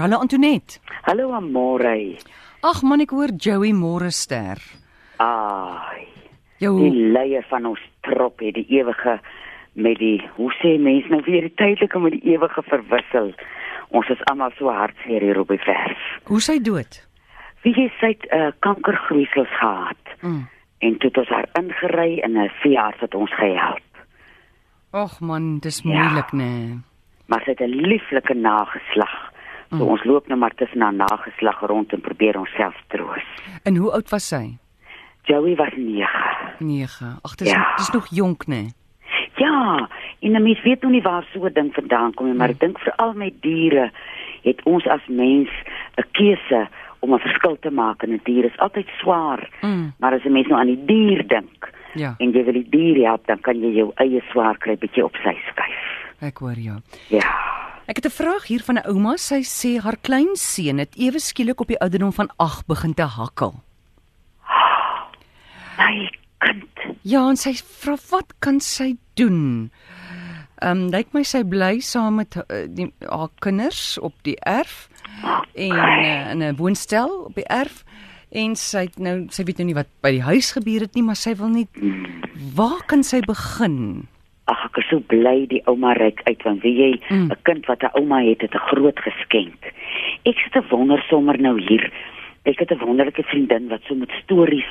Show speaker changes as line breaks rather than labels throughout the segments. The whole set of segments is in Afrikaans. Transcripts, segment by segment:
Hallo Antoinette.
Hallo Amore.
Ag man, ek hoor Joey môre ster.
Ai.
Jou
Die leier van ons trop het die ewige met die hoe sê mense nou weer die tydelike met die ewige verwissel. Ons is almal so hartseer hier op die vers.
hoe sy dood?
Wie jy sê uh, kankergroeisels gehad
Mm.
en toe het ons haar ingery in 'n veearts wat ons gehelp.
Ag man, dis
Ja.
moeilik nê. Nee.
Maar sy het 'n lieflike nageslag. So
Mm.
ons loop nou maar tussen haar nageslag rond en probeer onsself troos.
En hoe oud was sy?
Joey was 9.
9. Ag, dis
Ja.
dis nog jonk nê. Nee.
Ja, en 'n mens weet nog nie waar so 'n ding vandaan kom nie, maar ek dink veral met diere het ons as mens 'n keuse om 'n verskil te maak en 'n dier is altyd swaar.
Mm.
Maar as 'n mens nou aan die dier dink
Ja,
en jy wil die dier help, dan kan jy jou eie swaar kry bietjie op sy skuif.
ek hoor jou.
Ja.
Ek het 'n vraag hier van 'n ouma. Sy sê haar kleinseun het ewe skielik op die ouderdom van 8 begin te hakkel.
My kind.
Ja, en sy vra wat kan sy doen? Ehm um, lyk my sy bly saam met uh, die haar kinders op die erf en uh, in 'n woonstel op die erf en sy het nou sy weet nou nie wat by die huis gebeur het nie, maar sy wil nie waar kan sy begin?
Ag, ek is so bly die ouma reik uit want wie jy 'n
Mm.
kind wat 'n ouma het, het 'n groot geskenk. Ek sit te wonder sommer nou hier. Ek het 'n wonderlike vriendin wat so met stories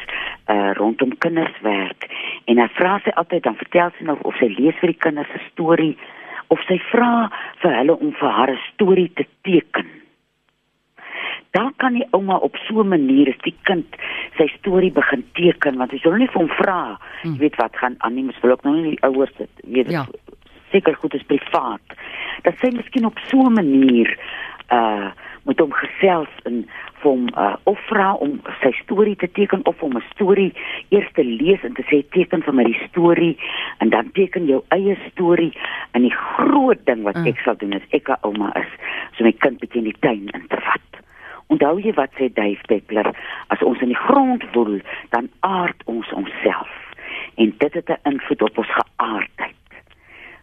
uh rondom kinders werk en dan vra sy altyd dan vertel sy nou of sy lees vir die kinders 'n storie of sy vra vir hulle om vir haar 'n storie te teken. Dan kan die ouma op so 'n manier as die kind sy storie begin teken want jy sal nie vir hom vra,
Mm.
jy weet wat gaan aan nie, mens wil ook nou nie die ouers dit weet
Ja.
seker goed is privaat. Dat sy miskien op so 'n manier uh moet hom gesels en vir hom uh of vra om sy storie te teken of om 'n storie eers te lees en te sê teken vir my die storie en dan teken jou eie storie en die groot ding wat
Mm.
ek sal doen is ek 'n ouma is so my kind bietjie in die tuin in te vat. Onthou jy wat sê Dave Peppler, as ons in die grond woel, dan aard ons onsself. En dit het 'n invloed op ons geaardheid.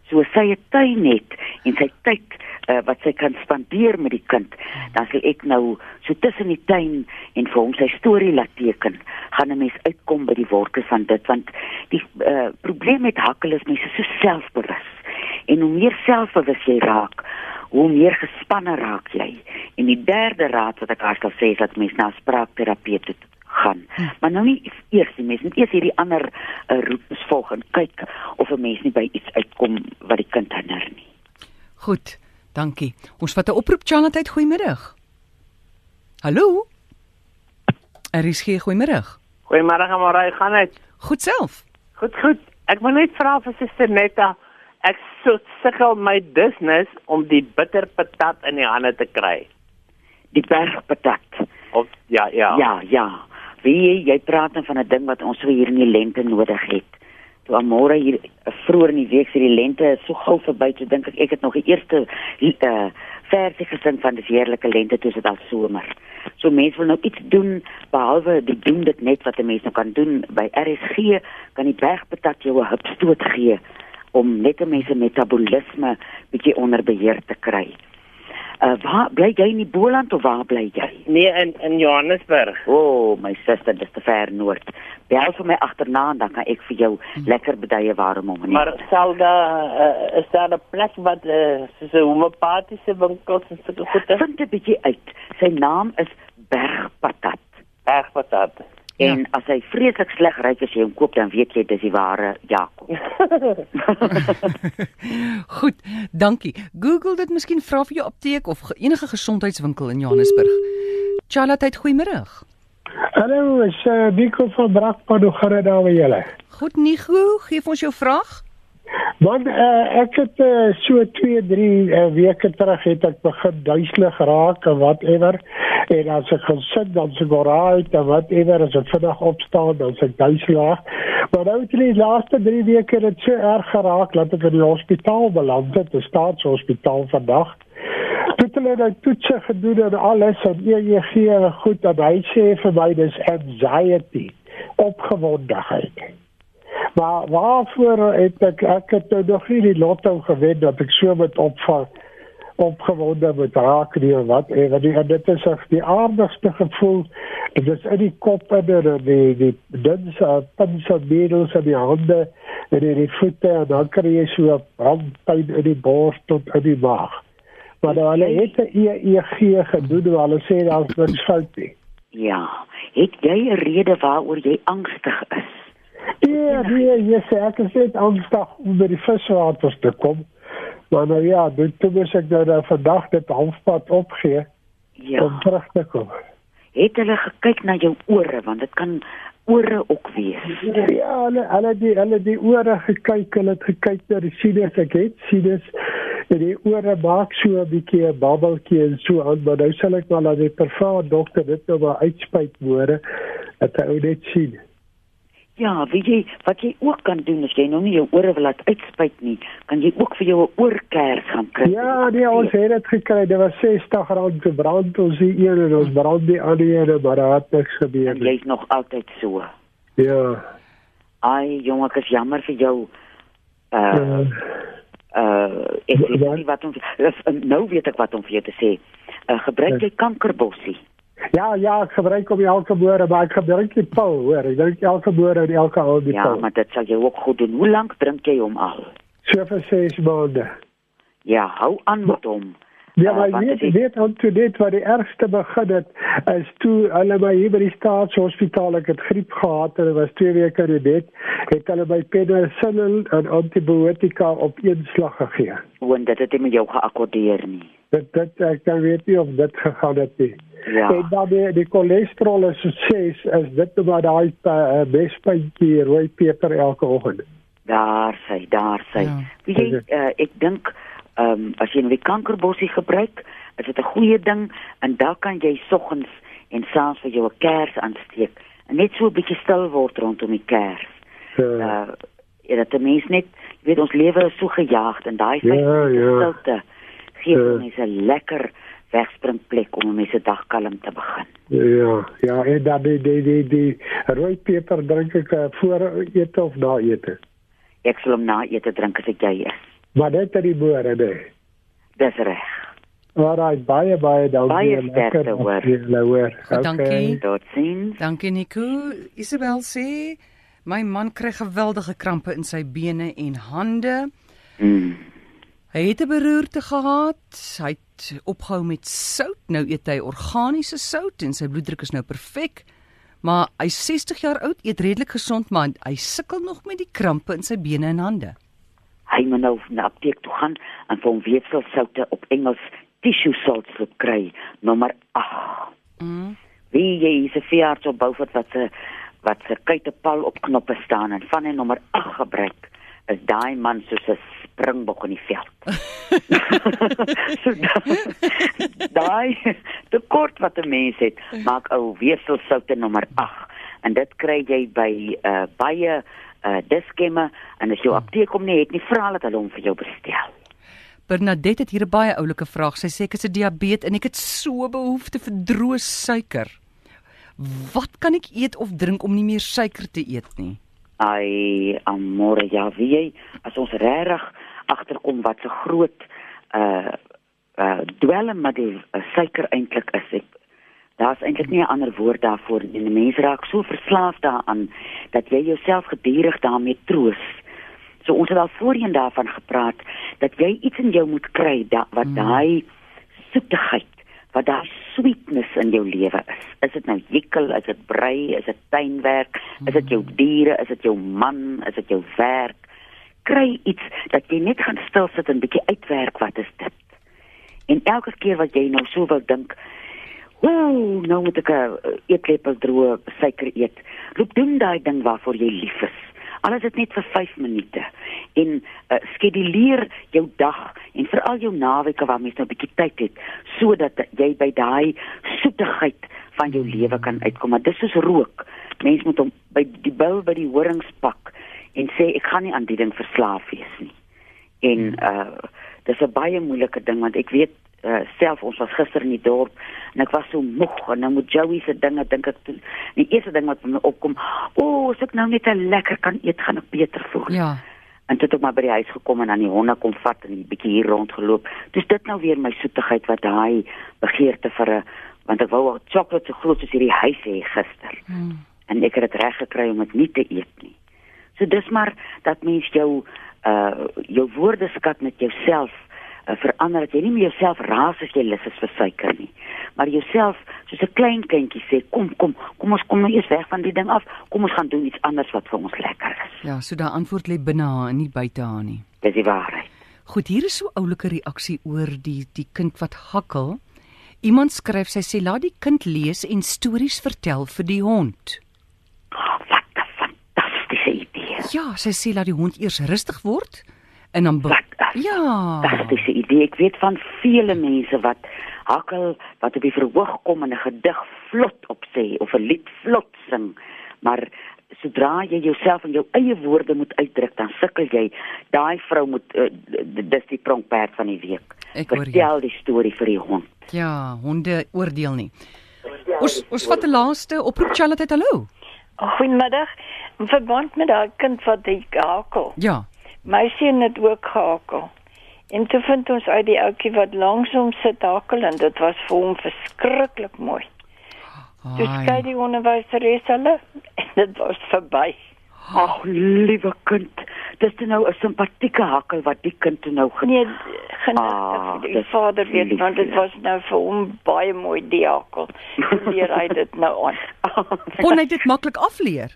So sy 'n tuin het en sy tyd uh, wat sy kan spandeer met die kind, dan sal ek nou so tussen die tuin en vir hom sy storie laat teken, gaan 'n mens uitkom by die wortels van dit want die uh, probleem met hakkel is mense so selfbewus. En hoe meer selfbewus jy raak, hoe meer gespanne raak jy. En die derde raad wat ek haar sal sê is dat mens na 'n spraakterapeut toe gaan. Maar nou nie eers die mens moet eers hierdie ander uh, roetes volg en kyk of 'n mens nie by iets uitkom wat die kind hinder nie.
Goed, dankie. Ons vat 'n oproep Chanatheid, goeiemiddag. Hallo? Er is geen goeiemiddag.
Goeiemôre, môre, gaan dit?
Goed self.
Goed, goed. Ek wil net vra vir Suster Netta. Ek so sukkel my business om die bitterpatat in die hande te kry.
Die bergpatat.
Of ja, ja.
Ja, ja. Wie jy, praat dan van 'n ding wat ons so hier in die lente nodig het. Toe Amore hier uh, vroeër in die week sê die lente is so gou verby, so dink ek ek het nog die eerste uh versie gesing van die heerlike lente toe dit al somer. So mense wil nou iets doen behalwe die doen dit net wat 'n mens nou kan doen by RSG kan die bergpatat jou 'n hupstoot gee om net 'n mens se metabolisme bietjie onder beheer te kry. Uh waar bly jy in die Boland of waar bly jy?
Nee, in in Johannesburg.
O, oh, my suster, dis te ver noord. Bel vir my agterna en dan kan ek vir jou lekker beduie waarom om nie.
Maar sal daar uh, is daar 'n plek wat uh, soos 'n homeopatiese winkels en sulke goede
vind 'n bietjie uit. Sy naam is Bergpatat.
bergpatat.
Ja.
En as hy vreeslik sleg ryk as jy hom koop, dan weet jy dis die ware Jakob.
Goed, dankie. Google dit miskien vra vir jou apteek of ge- enige gesondheidswinkel in Johannesburg. Chanatheid, goeiemôre.
Hallo, is uh, Nico van Brakpan, hoe gaan dit daar met julle?
Goed, Nico, gee vir ons jou vraag.
Want uh, ek het uh, so 2, 3 uh, weke terug het ek begin duiselig raak en whatever. En as ek gaan sit, dan se goraait en whatever, as ek vinnig opstaan, dan se duiselig. Maar nou het in die laaste 3 weke dit so erg geraak dat ek in die hospitaal beland het, 'n staatshospitaal vandag. Toe het hulle nou toetse gedoen en alles en EEG en goed en hy sê vir my dis anxiety, opgewondenheid. Maar waarvoor het ek ek het nou nog nie die lotto gewen dat ek so met opval opgewonde met raak of wat en wat die en dit is echt die aardigste gevoel dit is in die kop en in die die dinse pinse middels in die hande en in die voete en dan kry jy so brandpyn in die bors tot in die maag maar dan hulle het 'n EEG gedoen waar hulle sê daar's niks fout nie
Ja. Het jy 'n rede waaroor jy angstig is?
Ja, nee, jy sê ek is net angstig om by die viswater te kom. Maar nou ja, dit toe moes ek nou daar vandag dit halfpad opgee
Ja.
om terug te kom.
Het hulle gekyk na jou ore want dit kan ore ook wees.
Ja, hulle hulle die hulle die ore gekyk, hulle het gekyk na die sinus, ek het sinus en die ore maak so 'n bietjie 'n babbeltjie en so aan, maar nou sal ek maar aan die privaat dokter dit nou maar uitspuit môre dat hy net sien.
Ja, weet jy wat jy ook kan doen as jy nou nie jou ore wil laat uitspuit nie, kan jy ook vir jou 'n oorkers gaan kry.
Ja, nee, ons het dit gekry. Dit was R60 te brand ons die een en ons brand die ander een, maar daar het niks gebeur nie.
jy's nog altyd so.
Ja.
Ai, jong, ek is jammer vir jou. Uh
Uh,
uh ek weet nie wat om nou weet ek wat om vir jou te sê. Uh gebruik jy kankerbossie?
Ja, ja, ek gebruik om elke môre, maar ek gebruik die pil, hoor. Ek drink elke môre en elke aand die
Ja,
pil.
maar dit sal jou ook goed doen. Hoe lank drink jy hom al?
So vir 6 maande.
Ja, hou aan met hom.
Ja,
Uh,
maar
want
weet
jy-
weet aan toe dit wat die ergste begin het, is toe hulle my hier by die staatshospitaal ek het griep gehad en ek was 2 weke in die bed, het hulle my penicillin en antibiotika op een slag gegee.
Want dit het nie met jou geakkordeer nie.
Dit dit ek kan weet nie of dit gegaan het nie.
Ja.
En dan die die cholesterol is so 6, is dit nou maar daai uh, bespuntjie rooi peper elke oggend.
Daar sy, daar sy.
Ja.
Weet jy, uh, ek dink ehm um, as jy nou die kankerbossie gebruik, is dit 'n goeie ding en dan kan jy soggens en saans vir jou 'n kers aansteek en net so 'n bietjie stil word rondom die kers.
Uh,
Uh ja, dat 'n mens net, jy weet ons lewe is so gejaagd en daai
Ja,
vyf minute
ja.
stilte gee
Ja.
mense 'n lekker wegspringplek om 'n mens se dag kalm te begin.
ja, ja, en dan die die die, die rooi peper drink ek uh, voor ete of na ete.
Ek sal hom na ete drink as ek jy is.
Maar net in die môre, nee.
Dis reg.
Alraai, baie baie dankie.
Baie
Lekker
sterkte, hoor.
nou hoor.
Goed, dankie.
Totsiens.
Dankie Nico. Isabel sê my man kry geweldige krampe in sy bene en hande.
Mm.
Hy het 'n beroerte gehad. Hy het opgehou met sout. Nou eet hy organiese sout en sy bloeddruk is nou perfek. Maar hy's 60 jaar oud, eet redelik gesond, maar hy sukkel nog met die krampe in sy bene en hande.
Hy moet nou na apteek toe gaan en vir hom weefselsoute op Engels tissue salts loop kry, nommer 8.
Mm.
Wie jy is 'n veearts op Beaufort wat se wat se kuitepal op knoppe staan en van hy nommer 8 gebruik, is daai man soos 'n springbok in die veld. so da- daai tekort wat 'n mens het, maak ou weefselsoute nommer 8 en dit kry jy by uh, baie uh, diskemme en as jou apteek hom nie het nie, vra dat hulle hom vir jou bestel.
Bernadette het hier 'n baie oulike vraag. Sy sê ek is 'n diabetes en ek het so behoefte vir droë suiker. Wat kan ek eet of drink om nie meer suiker te eet nie?
Ai, amore, ja, wie as ons regtig agterkom wat se groot uh uh dwelm met die uh, suiker eintlik is. Ek, daar's eintlik nie 'n ander woord daarvoor nie. Die mens raak so verslaaf daaraan dat jy jouself gedurig daarmee troos. So ons het al voorheen daarvan gepraat dat jy iets in jou moet kry da, wat
Mm.
daai soetigheid, wat daai sweetness in jou lewe is. Is dit nou jikkel, is dit brei, is dit tuinwerk, is dit jou diere, is dit jou man, is dit jou werk? Kry iets dat jy net gaan stil sit en bietjie uitwerk wat is dit? En elke keer wat jy nou so wil dink, ooh, nou moet ek 'n eetlepel droë suiker eet. Loop doen daai ding waarvoor jy lief is. Al is dit net vir 5 minute en uh, skeduleer jou dag en veral jou naweke waar mens nou 'n bietjie tyd het sodat jy by daai soetigheid van jou lewe kan uitkom. Maar dis soos rook. Mens moet hom by die bil by die horings pak en sê ek gaan nie aan die ding verslaaf wees nie. En uh dis 'n baie moeilike ding want ek weet uh, self ons was gister in die dorp en ek was so moeg en nou met Joey se dinge dink ek toe die eerste ding wat by my opkom, o, oh, as ek nou net 'n lekker kan eet gaan ek beter voel.
Ja.
En toe het ek maar by die huis gekom en aan die honde kom vat en 'n bietjie hier rondgeloop. Dis dit nou weer my soetigheid wat daai begeerte vir 'n want ek wou 'n sjokolade so groot soos hierdie huis hê gister.
Hmm.
En ek het dit reg gekry om dit nie te eet nie. So dis maar dat mens jou uh jou woordeskat met jouself verander dat jy nie meer jouself raas as jy lus is vir suiker nie, maar jouself soos 'n klein kindjie sê, kom kom, kom ons kom nou eers weg van die ding af. Kom ons gaan doen iets anders wat vir ons lekker is.
Ja, so daai antwoord lê binne haar en nie buite haar nie.
Dis die waarheid.
Goed, hier is so oulike reaksie oor die die kind wat hakkel. Iemand skryf sy sê laat die kind lees en stories vertel vir die hond.
Oh, wat 'n fantastiese idee.
Ja, sy sê laat die hond eers rustig word en dan
Wat
Ja.
fantastiese idee. Ek weet van vele mense wat hakkel wat op die verhoog kom en 'n gedig vlot opsê of 'n lied vlot sing, maar sodra jy jouself in jou eie woorde moet uitdruk, dan sukkel jy. Daai vrou moet uh, dis die pronkperd van die week.
Ek.
Vertel die storie vir die hond.
Ja, honde oordeel nie. Ons ons vat 'n laaste oproep Charlotte, het hallo.
Goeiemiddag. In verband met daai kind wat die hakel.
Ja.
My seun het ook gehakel. En toe vind ons uit die ouetjie wat langs hom sit hakel en dit was vir hom verskriklik mooi. Skei
Ai.
die onderwyseres hulle en dit was verby.
Ag, liewe kind, dis nou 'n simpatieke hakkel wat die kind nou
Nee,
Ah,
genade die
dis
vader weet
lief,
want dit
ja.
was nou vir hom baie mooi die hakel. Toe leer hy dit nou aan.
Kon hy dit maklik afleer?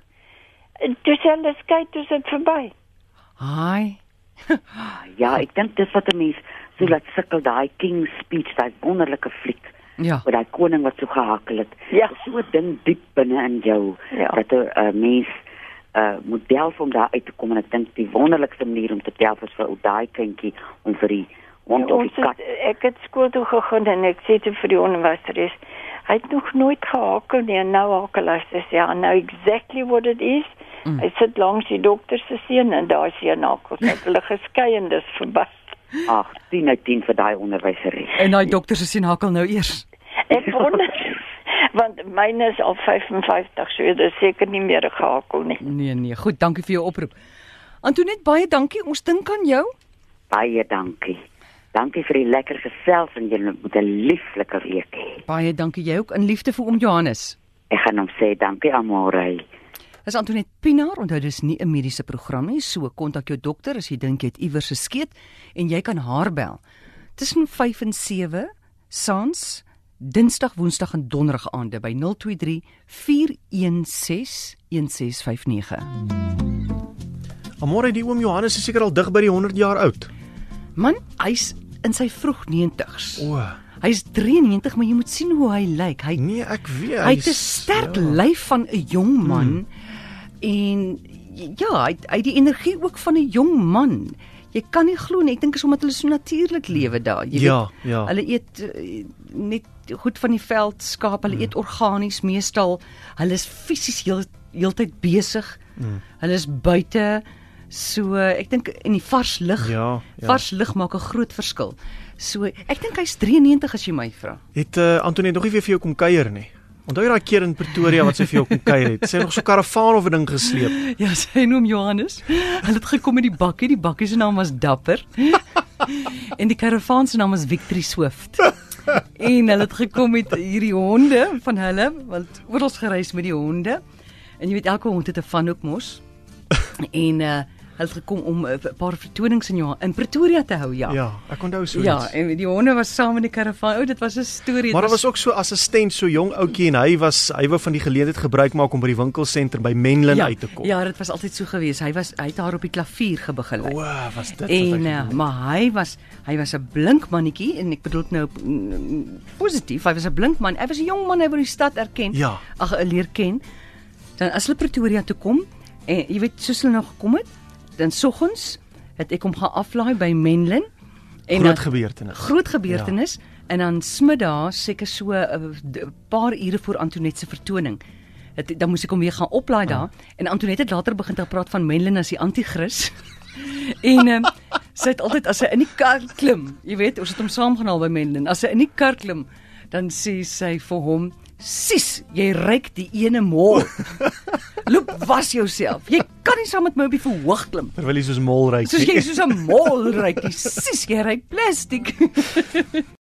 Toe sê hulle skei toe is dit verby.
Ai.
Ja, ek dink dis wat 'n mens so laat sukkel daai King's Speech, daai wonderlike fliek
Ja.
oor daai koning wat so gehakkel het.
Ja.
So 'n ding diep binne in jou
Ja.
dat 'n uh, mens uh moet delf om daar uit te kom en ek dink die wonderlikste manier om te delf is vir daai kindjie om vir die hond of
Ons
die kat.
het, ek het skool toe gegaan en ek sê toe vir die onderwyseres, hy het nog nooit gehakel nie en nou hakel hy sê ja, nou exactly what it is.
Mm.
Hy sit langs die dokter se seun en daai seun hakel. Het hulle geskei en dis verby.
Ag, 10 uit 10 vir daai onderwyseres.
En daai dokter se sien hakkel nou eers.
Ek wonder want myne is al 55, so dit is seker nie meer gehakel nie.
Nee nee, goed, dankie vir jou oproep. Antoinette, baie dankie. Ons dink aan jou.
Baie dankie. Dankie vir die lekker gesels en julle moet 'n lieflike week hê.
Baie dankie jy ook in liefde vir oom Johannes.
Ek gaan hom sê dankie Amore.
Dis Antoinette Pinaar, onthou dis nie 'n mediese program nie, so kontak jou dokter as jy dink jy het iewers 'n skeet en jy kan haar bel. Tussen 5 en 7 saans Dinsdag, Woensdag en Donderdag aande by 023 416 1659.
Amore, die oom Johannes is seker al dig by die 100 jaar oud.
Man, hy's in sy vroeg 90's.
O,
Hy's 93, maar jy moet sien hoe hy lyk. Hy
nee, ek weet.
hy het 'n sterk
ja.
lyf van 'n jong man en ja, hy hy die energie ook van 'n jong man. Jy kan nie glo nie. Ek dink is omdat hulle so natuurlik lewe daar. Jy
Ja,
weet,
ja.
Hulle eet uh, net goed van die veld skaap. Hulle eet organies meestal. Hulle is fisies heel heeltyd besig.
Mm.
Hulle is buite. So ek dink in die vars lug.
Ja, ja.
Vars lug maak 'n groot verskil. So ek dink hy's 93 as jy my vra.
Het uh, Antoinette nog nie weer vir jou kom kuier nie. Onthou jy daai keer in Pretoria wat sy vir jou kom kuier het? Sy het nog so 'n karavaan of 'n ding gesleep.
Ja, sy noem Johannes. Hulle het gekom met die bakkie. Die bakkie se naam was Dapper. en die karavaan se naam was Victory Swift. en hulle het gekom met hierdie honde van hulle, want oral gereis met die honde. En jy weet elke hond het 'n van ook mos. en uh hulle het gekom om 'n paar vertonings in Johan in Pretoria te hou, ja.
Ja, ek onthou so
Ja,
iets.
en die honde was saam in die karavaan. O, dit was 'n storie.
Maar daar was ook so assistent, so jong ouetjie en hy was hy wou van die geleentheid gebruik maak om by die winkelsentrum by Menlyn
ja,
uit te kom.
Ja, dit was altyd so gewees. Hy was hy het haar op die klavier gebegin.
O, was dit
En uh, maar hy was hy was 'n blink mannetjie en ek bedoel nou mm, positief. Hy was 'n blink man. Hy was 'n jong man, hy wou die stad erken.
Ja.
Ag, uh, leer ken. Dan as hulle Pretoria toe kom en jy weet soos hulle nog gekom het, dan soggens het ek hom gaan aflaai by Menlyn en
Groot gebeurtenis.
Groot gebeurtenis ja. en dan smiddags seker so 'n uh, paar ure voor Antoinette se vertoning. Het, dan moes ek hom weer gaan oplaai daar en Antoinette het later begin te praat van Menlyn as die anti-kris. en um, sy het altyd as sy in die kar klim, jy weet, ons het hom saamgehaal by Menlyn. As sy in die kar klim, dan sê sy vir hom Sis, jy ryk die ene mol. Loop was jouself. Jy kan nie saam met my op die verhoog klim.
Terwyl jy soos mol ry.
Soos jy soos 'n mol ryk. Sis, jy ryk plastiek.